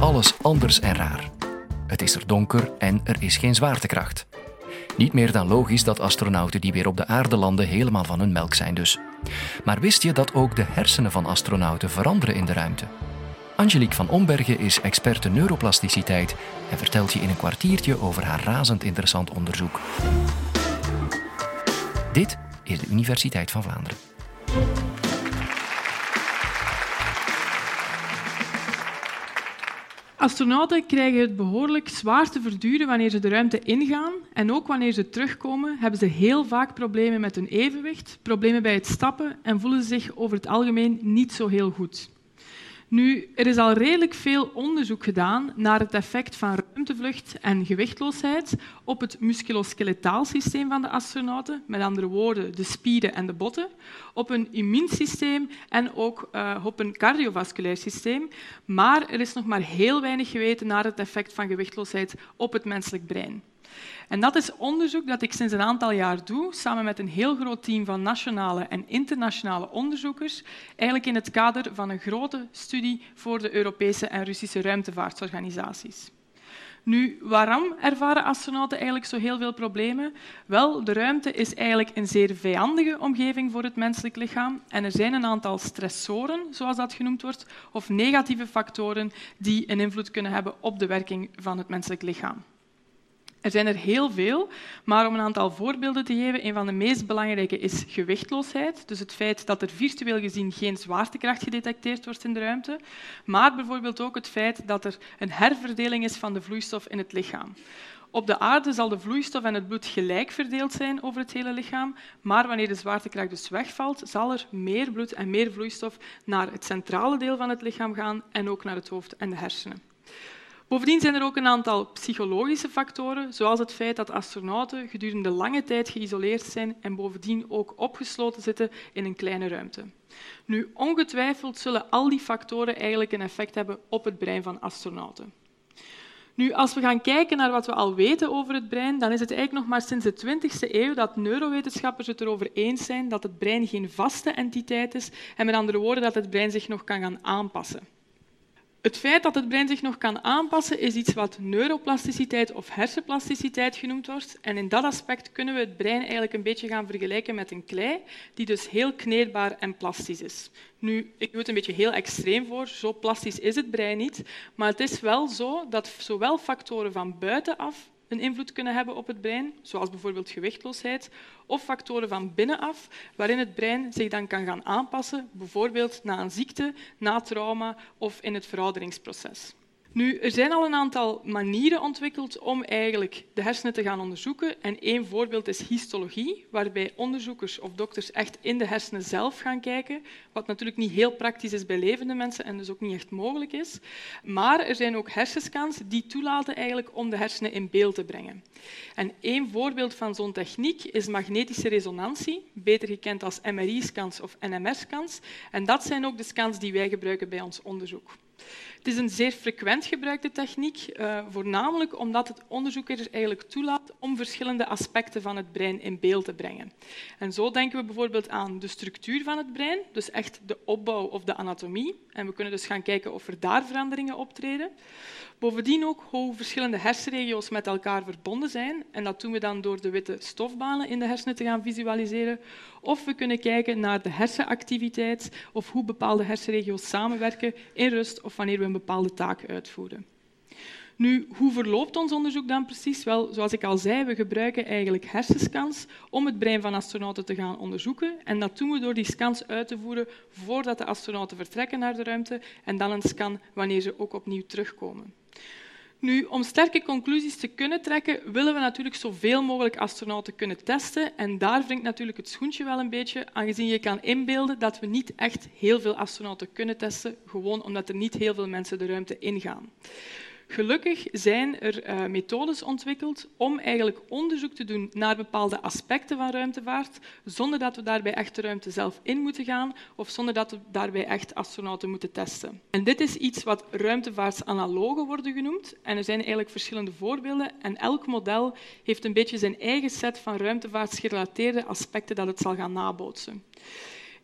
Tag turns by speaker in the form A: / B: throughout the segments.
A: alles anders en raar. Het is er donker en er is geen zwaartekracht. Niet meer dan logisch dat astronauten die weer op de aarde landen helemaal van hun melk zijn dus. Maar wist je dat ook de hersenen van astronauten veranderen in de ruimte? Angelique van Ombergen is experte neuroplasticiteit en vertelt je in een kwartiertje over haar razend interessant onderzoek. Dit is de Universiteit van Vlaanderen.
B: Astronauten krijgen het behoorlijk zwaar te verduren wanneer ze de ruimte ingaan. En ook wanneer ze terugkomen, hebben ze heel vaak problemen met hun evenwicht, problemen bij het stappen en voelen ze zich over het algemeen niet zo heel goed. Nu, er is al redelijk veel onderzoek gedaan naar het effect van ruimtevlucht en gewichtloosheid op het musculoskeletaal systeem van de astronauten, met andere woorden de spieren en de botten, op een immuunsysteem en ook uh, op een cardiovasculair systeem. Maar er is nog maar heel weinig geweten naar het effect van gewichtloosheid op het menselijk brein. En dat is onderzoek dat ik sinds een aantal jaar doe, samen met een heel groot team van nationale en internationale onderzoekers, eigenlijk in het kader van een grote studie voor de Europese en Russische ruimtevaartorganisaties. Nu, waarom ervaren astronauten eigenlijk zo heel veel problemen? Wel, de ruimte is eigenlijk een zeer vijandige omgeving voor het menselijk lichaam en er zijn een aantal stressoren, zoals dat genoemd wordt, of negatieve factoren die een invloed kunnen hebben op de werking van het menselijk lichaam. Er zijn er heel veel, maar om een aantal voorbeelden te geven, een van de meest belangrijke is gewichtloosheid. Dus het feit dat er virtueel gezien geen zwaartekracht gedetecteerd wordt in de ruimte, maar bijvoorbeeld ook het feit dat er een herverdeling is van de vloeistof in het lichaam. Op de aarde zal de vloeistof en het bloed gelijk verdeeld zijn over het hele lichaam, maar wanneer de zwaartekracht dus wegvalt, zal er meer bloed en meer vloeistof naar het centrale deel van het lichaam gaan en ook naar het hoofd en de hersenen. Bovendien zijn er ook een aantal psychologische factoren, zoals het feit dat astronauten gedurende lange tijd geïsoleerd zijn en bovendien ook opgesloten zitten in een kleine ruimte. Nu, ongetwijfeld zullen al die factoren eigenlijk een effect hebben op het brein van astronauten. Nu, als we gaan kijken naar wat we al weten over het brein, dan is het eigenlijk nog maar sinds de 20e eeuw dat neurowetenschappers het erover eens zijn dat het brein geen vaste entiteit is en met andere woorden dat het brein zich nog kan gaan aanpassen. Het feit dat het brein zich nog kan aanpassen is iets wat neuroplasticiteit of hersenplasticiteit genoemd wordt. En in dat aspect kunnen we het brein eigenlijk een beetje gaan vergelijken met een klei, die dus heel kneedbaar en plastisch is. Nu, ik doe het een beetje heel extreem voor, zo plastisch is het brein niet, maar het is wel zo dat zowel factoren van buitenaf een invloed kunnen hebben op het brein, zoals bijvoorbeeld gewichtloosheid, of factoren van binnenaf, waarin het brein zich dan kan gaan aanpassen, bijvoorbeeld na een ziekte, na trauma of in het verouderingsproces. Nu, er zijn al een aantal manieren ontwikkeld om eigenlijk de hersenen te gaan onderzoeken. En één voorbeeld is histologie, waarbij onderzoekers of dokters echt in de hersenen zelf gaan kijken, wat natuurlijk niet heel praktisch is bij levende mensen en dus ook niet echt mogelijk is. Maar er zijn ook hersenscans die toelaten eigenlijk om de hersenen in beeld te brengen. En één voorbeeld van zo'n techniek is magnetische resonantie, beter gekend als MRI-scans of NMR-scans. En dat zijn ook de scans die wij gebruiken bij ons onderzoek. Het is een zeer frequent gebruikte techniek, uh, voornamelijk omdat het onderzoekers eigenlijk toelaat om verschillende aspecten van het brein in beeld te brengen. En zo denken we bijvoorbeeld aan de structuur van het brein, dus echt de opbouw of de anatomie. En we kunnen dus gaan kijken of er daar veranderingen optreden. Bovendien ook hoe verschillende hersenregio's met elkaar verbonden zijn. En dat doen we dan door de witte stofbanen in de hersenen te gaan visualiseren. Of we kunnen kijken naar de hersenactiviteit of hoe bepaalde hersenregio's samenwerken in rust of wanneer we een bepaalde taak uitvoeren. Nu, hoe verloopt ons onderzoek dan precies? Wel, zoals ik al zei, we gebruiken eigenlijk hersenscans om het brein van astronauten te gaan onderzoeken. En dat doen we door die scans uit te voeren voordat de astronauten vertrekken naar de ruimte en dan een scan wanneer ze ook opnieuw terugkomen. Nu, om sterke conclusies te kunnen trekken, willen we natuurlijk zoveel mogelijk astronauten kunnen testen. En daar wringt natuurlijk het schoentje wel een beetje, aangezien je kan inbeelden dat we niet echt heel veel astronauten kunnen testen, gewoon omdat er niet heel veel mensen de ruimte ingaan. Gelukkig zijn er uh, methodes ontwikkeld om eigenlijk onderzoek te doen naar bepaalde aspecten van ruimtevaart, zonder dat we daarbij echt de ruimte zelf in moeten gaan of zonder dat we daarbij echt astronauten moeten testen. En dit is iets wat ruimtevaartsanalogen worden genoemd. En er zijn eigenlijk verschillende voorbeelden en elk model heeft een beetje zijn eigen set van ruimtevaartsgerelateerde aspecten dat het zal gaan nabootsen.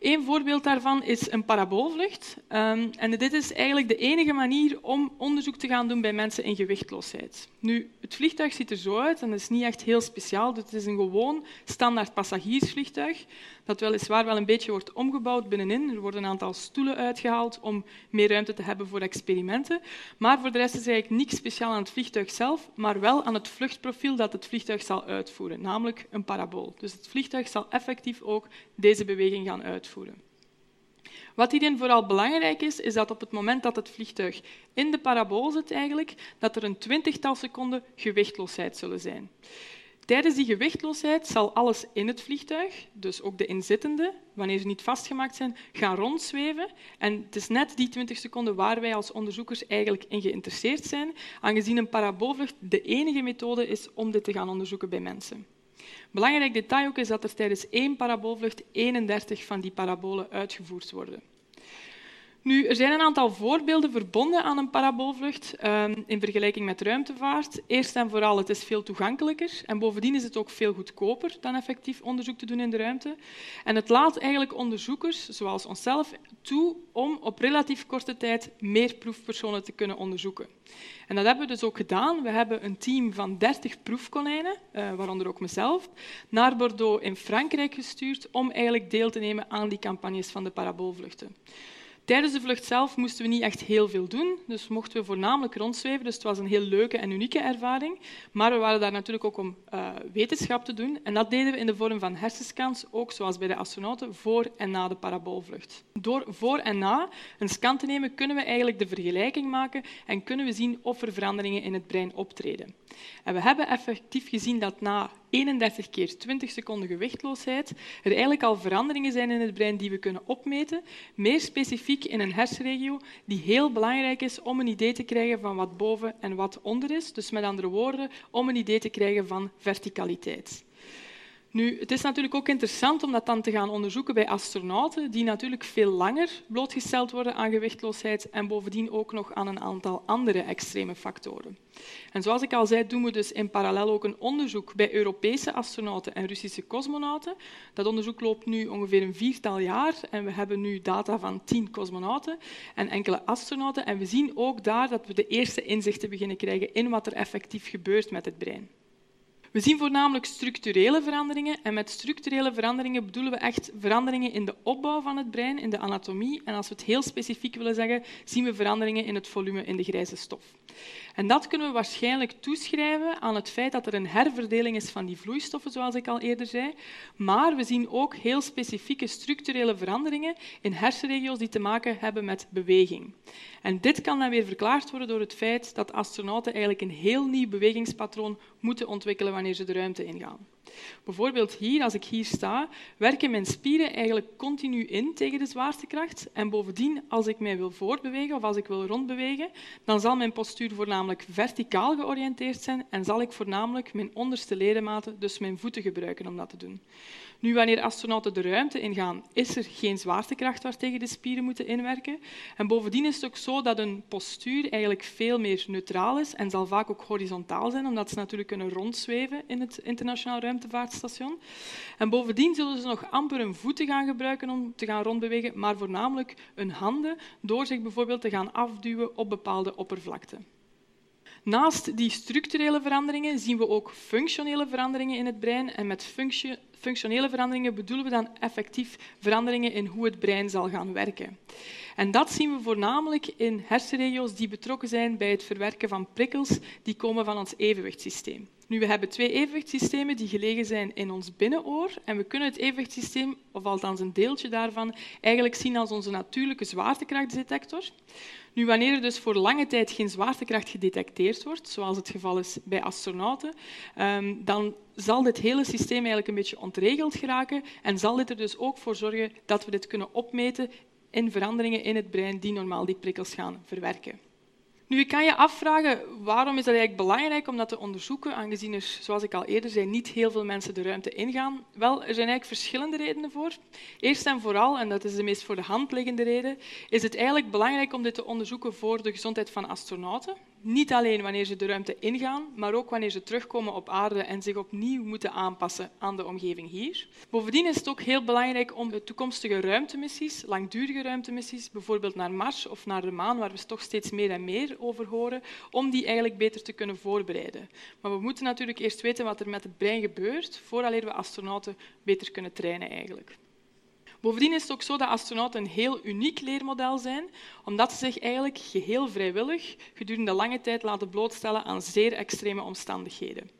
B: Een voorbeeld daarvan is een paraboolvlucht. Um, en dit is eigenlijk de enige manier om onderzoek te gaan doen bij mensen in gewichtloosheid. Nu, het vliegtuig ziet er zo uit en dat is niet echt heel speciaal. Het is een gewoon standaard passagiersvliegtuig dat weliswaar wel een beetje wordt omgebouwd binnenin. Er worden een aantal stoelen uitgehaald om meer ruimte te hebben voor experimenten. Maar voor de rest is eigenlijk niks speciaal aan het vliegtuig zelf, maar wel aan het vluchtprofiel dat het vliegtuig zal uitvoeren, namelijk een parabool. Dus het vliegtuig zal effectief ook deze beweging gaan uitvoeren. Wat hierin vooral belangrijk is, is dat op het moment dat het vliegtuig in de parabool zit, eigenlijk, dat er een twintigtal seconden gewichtloosheid zullen zijn. Tijdens die gewichtloosheid zal alles in het vliegtuig, dus ook de inzittenden, wanneer ze niet vastgemaakt zijn, gaan rondzweven. En het is net die 20 seconden waar wij als onderzoekers eigenlijk in geïnteresseerd zijn, aangezien een paraboolvlucht de enige methode is om dit te gaan onderzoeken bij mensen. Belangrijk detail ook is dat er tijdens één paraboolvlucht 31 van die parabolen uitgevoerd worden. Nu, er zijn een aantal voorbeelden verbonden aan een paraboolvlucht um, in vergelijking met ruimtevaart. Eerst en vooral, het is veel toegankelijker en bovendien is het ook veel goedkoper dan effectief onderzoek te doen in de ruimte. En het laat eigenlijk onderzoekers, zoals onszelf, toe om op relatief korte tijd meer proefpersonen te kunnen onderzoeken. En dat hebben we dus ook gedaan. We hebben een team van 30 proefkonijnen, uh, waaronder ook mezelf, naar Bordeaux in Frankrijk gestuurd om eigenlijk deel te nemen aan die campagnes van de paraboolvluchten. Tijdens de vlucht zelf moesten we niet echt heel veel doen, dus mochten we voornamelijk rondzweven. Dus het was een heel leuke en unieke ervaring. Maar we waren daar natuurlijk ook om uh, wetenschap te doen. En dat deden we in de vorm van hersenscans, ook zoals bij de astronauten, voor en na de paraboolvlucht. Door voor en na een scan te nemen, kunnen we eigenlijk de vergelijking maken en kunnen we zien of er veranderingen in het brein optreden. En we hebben effectief gezien dat na 31 keer 20 seconden gewichtloosheid er eigenlijk al veranderingen zijn in het brein die we kunnen opmeten, meer specifiek in een hersenregio die heel belangrijk is om een idee te krijgen van wat boven en wat onder is. Dus met andere woorden, om een idee te krijgen van verticaliteit. Nu, het is natuurlijk ook interessant om dat dan te gaan onderzoeken bij astronauten, die natuurlijk veel langer blootgesteld worden aan gewichtloosheid en bovendien ook nog aan een aantal andere extreme factoren. En zoals ik al zei, doen we dus in parallel ook een onderzoek bij Europese astronauten en Russische cosmonauten. Dat onderzoek loopt nu ongeveer een viertal jaar en we hebben nu data van tien cosmonauten en enkele astronauten. En we zien ook daar dat we de eerste inzichten beginnen krijgen in wat er effectief gebeurt met het brein. We zien voornamelijk structurele veranderingen. En met structurele veranderingen bedoelen we echt veranderingen in de opbouw van het brein, in de anatomie. En als we het heel specifiek willen zeggen, zien we veranderingen in het volume in de grijze stof. En dat kunnen we waarschijnlijk toeschrijven aan het feit dat er een herverdeling is van die vloeistoffen, zoals ik al eerder zei. Maar we zien ook heel specifieke structurele veranderingen in hersenregio's die te maken hebben met beweging. En dit kan dan weer verklaard worden door het feit dat astronauten eigenlijk een heel nieuw bewegingspatroon moeten ontwikkelen wanneer ze de ruimte ingaan. Bijvoorbeeld hier, als ik hier sta, werken mijn spieren eigenlijk continu in tegen de zwaartekracht. En bovendien, als ik mij wil voortbewegen of als ik wil rondbewegen, dan zal mijn postuur voornamelijk verticaal georiënteerd zijn en zal ik voornamelijk mijn onderste ledematen, dus mijn voeten, gebruiken om dat te doen. Nu, wanneer astronauten de ruimte ingaan, is er geen zwaartekracht waartegen de spieren moeten inwerken. En bovendien is het ook zo dat een postuur eigenlijk veel meer neutraal is en zal vaak ook horizontaal zijn, omdat ze natuurlijk kunnen rondzweven in het internationaal ruimtevaartstation. En bovendien zullen ze nog amper hun voeten gaan gebruiken om te gaan rondbewegen, maar voornamelijk hun handen, door zich bijvoorbeeld te gaan afduwen op bepaalde oppervlakten. Naast die structurele veranderingen zien we ook functionele veranderingen in het brein. En met functionele veranderingen bedoelen we dan effectief veranderingen in hoe het brein zal gaan werken. En dat zien we voornamelijk in hersenregio's die betrokken zijn bij het verwerken van prikkels die komen van ons evenwichtssysteem. Nu, we hebben twee evenwichtssystemen die gelegen zijn in ons binnenoor. En we kunnen het evenwichtssysteem, of althans een deeltje daarvan, eigenlijk zien als onze natuurlijke zwaartekrachtdetector. Nu, wanneer er dus voor lange tijd geen zwaartekracht gedetecteerd wordt, zoals het geval is bij astronauten, ehm, dan zal dit hele systeem eigenlijk een beetje ontregeld geraken en zal dit er dus ook voor zorgen dat we dit kunnen opmeten in veranderingen in het brein die normaal die prikkels gaan verwerken. Nu, je kan je afvragen waarom is dat eigenlijk belangrijk om dat te onderzoeken, aangezien er, zoals ik al eerder zei, niet heel veel mensen de ruimte ingaan. Wel, er zijn eigenlijk verschillende redenen voor. Eerst en vooral, en dat is de meest voor de hand liggende reden, is het eigenlijk belangrijk om dit te onderzoeken voor de gezondheid van astronauten. Niet alleen wanneer ze de ruimte ingaan, maar ook wanneer ze terugkomen op aarde en zich opnieuw moeten aanpassen aan de omgeving hier. Bovendien is het ook heel belangrijk om de toekomstige ruimtemissies, langdurige ruimtemissies, bijvoorbeeld naar Mars of naar de maan, waar we toch steeds meer en meer over horen, om die eigenlijk beter te kunnen voorbereiden. Maar we moeten natuurlijk eerst weten wat er met het brein gebeurt, voordat we astronauten beter kunnen trainen eigenlijk. Bovendien is het ook zo dat astronauten een heel uniek leermodel zijn, omdat ze zich eigenlijk geheel vrijwillig gedurende lange tijd laten blootstellen aan zeer extreme omstandigheden.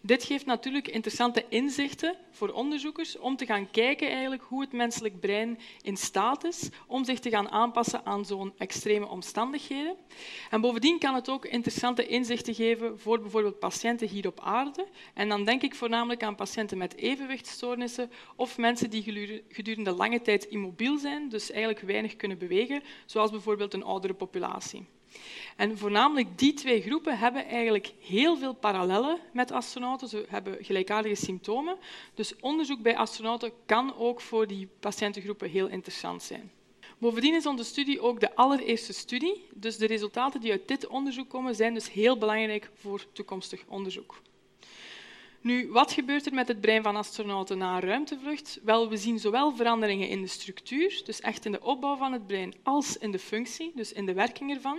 B: Dit geeft natuurlijk interessante inzichten voor onderzoekers om te gaan kijken eigenlijk hoe het menselijk brein in staat is om zich te gaan aanpassen aan zo'n extreme omstandigheden. En bovendien kan het ook interessante inzichten geven voor bijvoorbeeld patiënten hier op aarde. En dan denk ik voornamelijk aan patiënten met evenwichtstoornissen of mensen die gedurende lange tijd immobiel zijn, dus eigenlijk weinig kunnen bewegen, zoals bijvoorbeeld een oudere populatie. En voornamelijk die twee groepen hebben eigenlijk heel veel parallellen met astronauten. Ze hebben gelijkaardige symptomen. Dus onderzoek bij astronauten kan ook voor die patiëntengroepen heel interessant zijn. Bovendien is onze studie ook de allereerste studie. Dus de resultaten die uit dit onderzoek komen zijn dus heel belangrijk voor toekomstig onderzoek. Nu, wat gebeurt er met het brein van astronauten na een ruimtevlucht? Wel, we zien zowel veranderingen in de structuur, dus echt in de opbouw van het brein, als in de functie, dus in de werking ervan.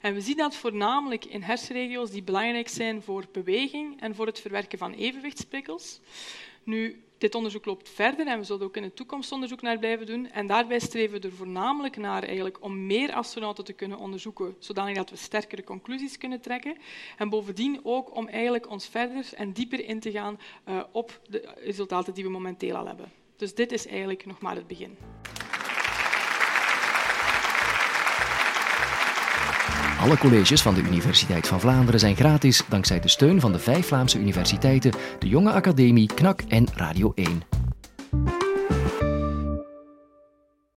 B: En we zien dat voornamelijk in hersenregio's die belangrijk zijn voor beweging en voor het verwerken van evenwichtsprikkels. Nu, dit onderzoek loopt verder en we zullen ook in de toekomst onderzoek naar blijven doen. En daarbij streven we er voornamelijk naar eigenlijk om meer astronauten te kunnen onderzoeken, zodat we sterkere conclusies kunnen trekken. En bovendien ook om eigenlijk ons verder en dieper in te gaan uh, op de resultaten die we momenteel al hebben. Dus dit is eigenlijk nog maar het begin.
A: Alle colleges van de Universiteit van Vlaanderen zijn gratis dankzij de steun van de vijf Vlaamse universiteiten, de Jonge Academie, KNAK en Radio 1.